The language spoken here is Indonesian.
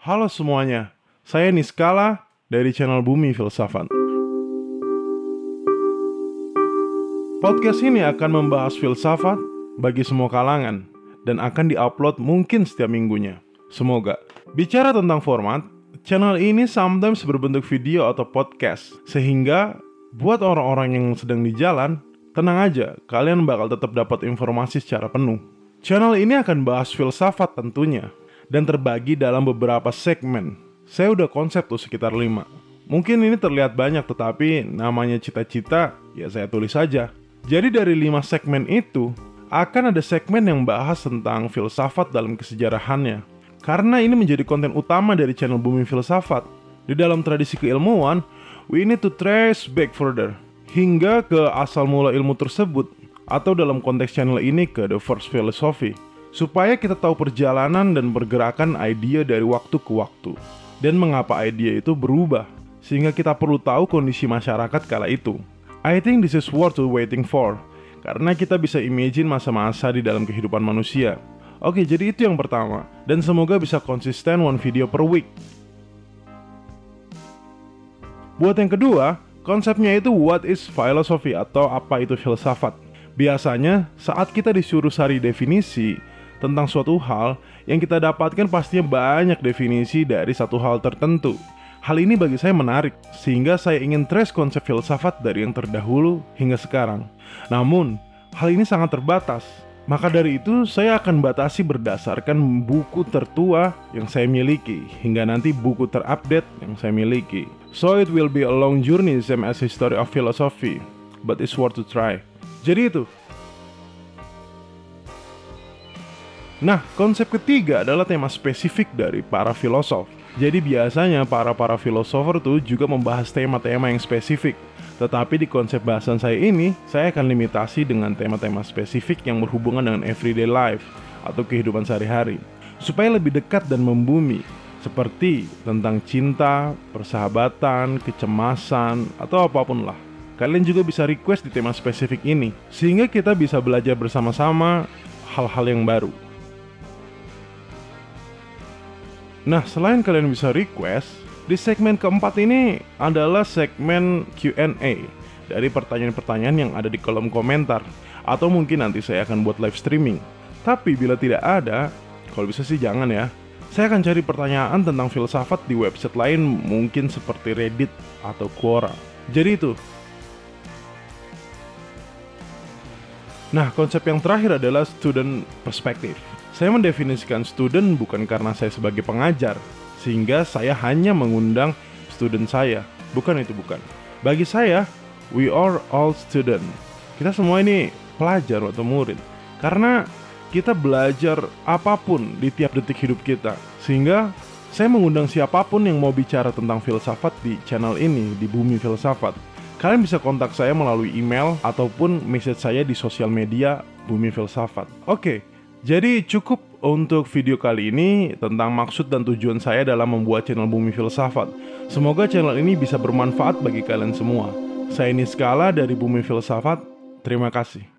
Halo semuanya, saya Niskala dari channel Bumi Filsafat. Podcast ini akan membahas filsafat bagi semua kalangan dan akan diupload mungkin setiap minggunya. Semoga. Bicara tentang format, channel ini sometimes berbentuk video atau podcast, sehingga buat orang-orang yang sedang di jalan, tenang aja, kalian bakal tetap dapat informasi secara penuh. Channel ini akan bahas filsafat tentunya, dan terbagi dalam beberapa segmen. Saya udah konsep tuh sekitar 5. Mungkin ini terlihat banyak tetapi namanya cita-cita ya saya tulis saja. Jadi dari 5 segmen itu akan ada segmen yang bahas tentang filsafat dalam kesejarahannya. Karena ini menjadi konten utama dari channel Bumi Filsafat. Di dalam tradisi keilmuan, we need to trace back further hingga ke asal mula ilmu tersebut atau dalam konteks channel ini ke the first philosophy supaya kita tahu perjalanan dan pergerakan ide dari waktu ke waktu dan mengapa ide itu berubah sehingga kita perlu tahu kondisi masyarakat kala itu. I think this is worth waiting for karena kita bisa imagine masa-masa di dalam kehidupan manusia. Oke, jadi itu yang pertama dan semoga bisa konsisten one video per week. Buat yang kedua, konsepnya itu what is philosophy atau apa itu filsafat. Biasanya saat kita disuruh cari definisi, tentang suatu hal yang kita dapatkan pastinya banyak definisi dari satu hal tertentu. Hal ini bagi saya menarik, sehingga saya ingin trace konsep filsafat dari yang terdahulu hingga sekarang. Namun, hal ini sangat terbatas. Maka dari itu, saya akan batasi berdasarkan buku tertua yang saya miliki, hingga nanti buku terupdate yang saya miliki. So it will be a long journey same as history of philosophy, but it's worth to try. Jadi itu, Nah, konsep ketiga adalah tema spesifik dari para filosof. Jadi biasanya para-para filosofer tuh juga membahas tema-tema yang spesifik. Tetapi di konsep bahasan saya ini, saya akan limitasi dengan tema-tema spesifik yang berhubungan dengan everyday life atau kehidupan sehari-hari. Supaya lebih dekat dan membumi, seperti tentang cinta, persahabatan, kecemasan, atau apa pun lah. Kalian juga bisa request di tema spesifik ini, sehingga kita bisa belajar bersama-sama hal-hal yang baru. Nah, selain kalian bisa request, di segmen keempat ini adalah segmen Q&A dari pertanyaan-pertanyaan yang ada di kolom komentar atau mungkin nanti saya akan buat live streaming. Tapi bila tidak ada, kalau bisa sih jangan ya. Saya akan cari pertanyaan tentang filsafat di website lain mungkin seperti Reddit atau Quora. Jadi itu. Nah, konsep yang terakhir adalah student perspective. Saya mendefinisikan student bukan karena saya sebagai pengajar, sehingga saya hanya mengundang student saya. Bukan itu bukan. Bagi saya, we are all student. Kita semua ini pelajar atau murid. Karena kita belajar apa pun di tiap detik hidup kita. Sehingga saya mengundang siapa pun yang mau bicara tentang filsafat di channel ini, di Bumi Filsafat. Kalian bisa kontak saya melalui email ataupun message saya di sosial media Bumi Filsafat. Oke, jadi cukup untuk video kali ini tentang maksud dan tujuan saya dalam membuat channel Bumi Filsafat. Semoga channel ini bisa bermanfaat bagi kalian semua. Saya Niskala dari Bumi Filsafat. Terima kasih.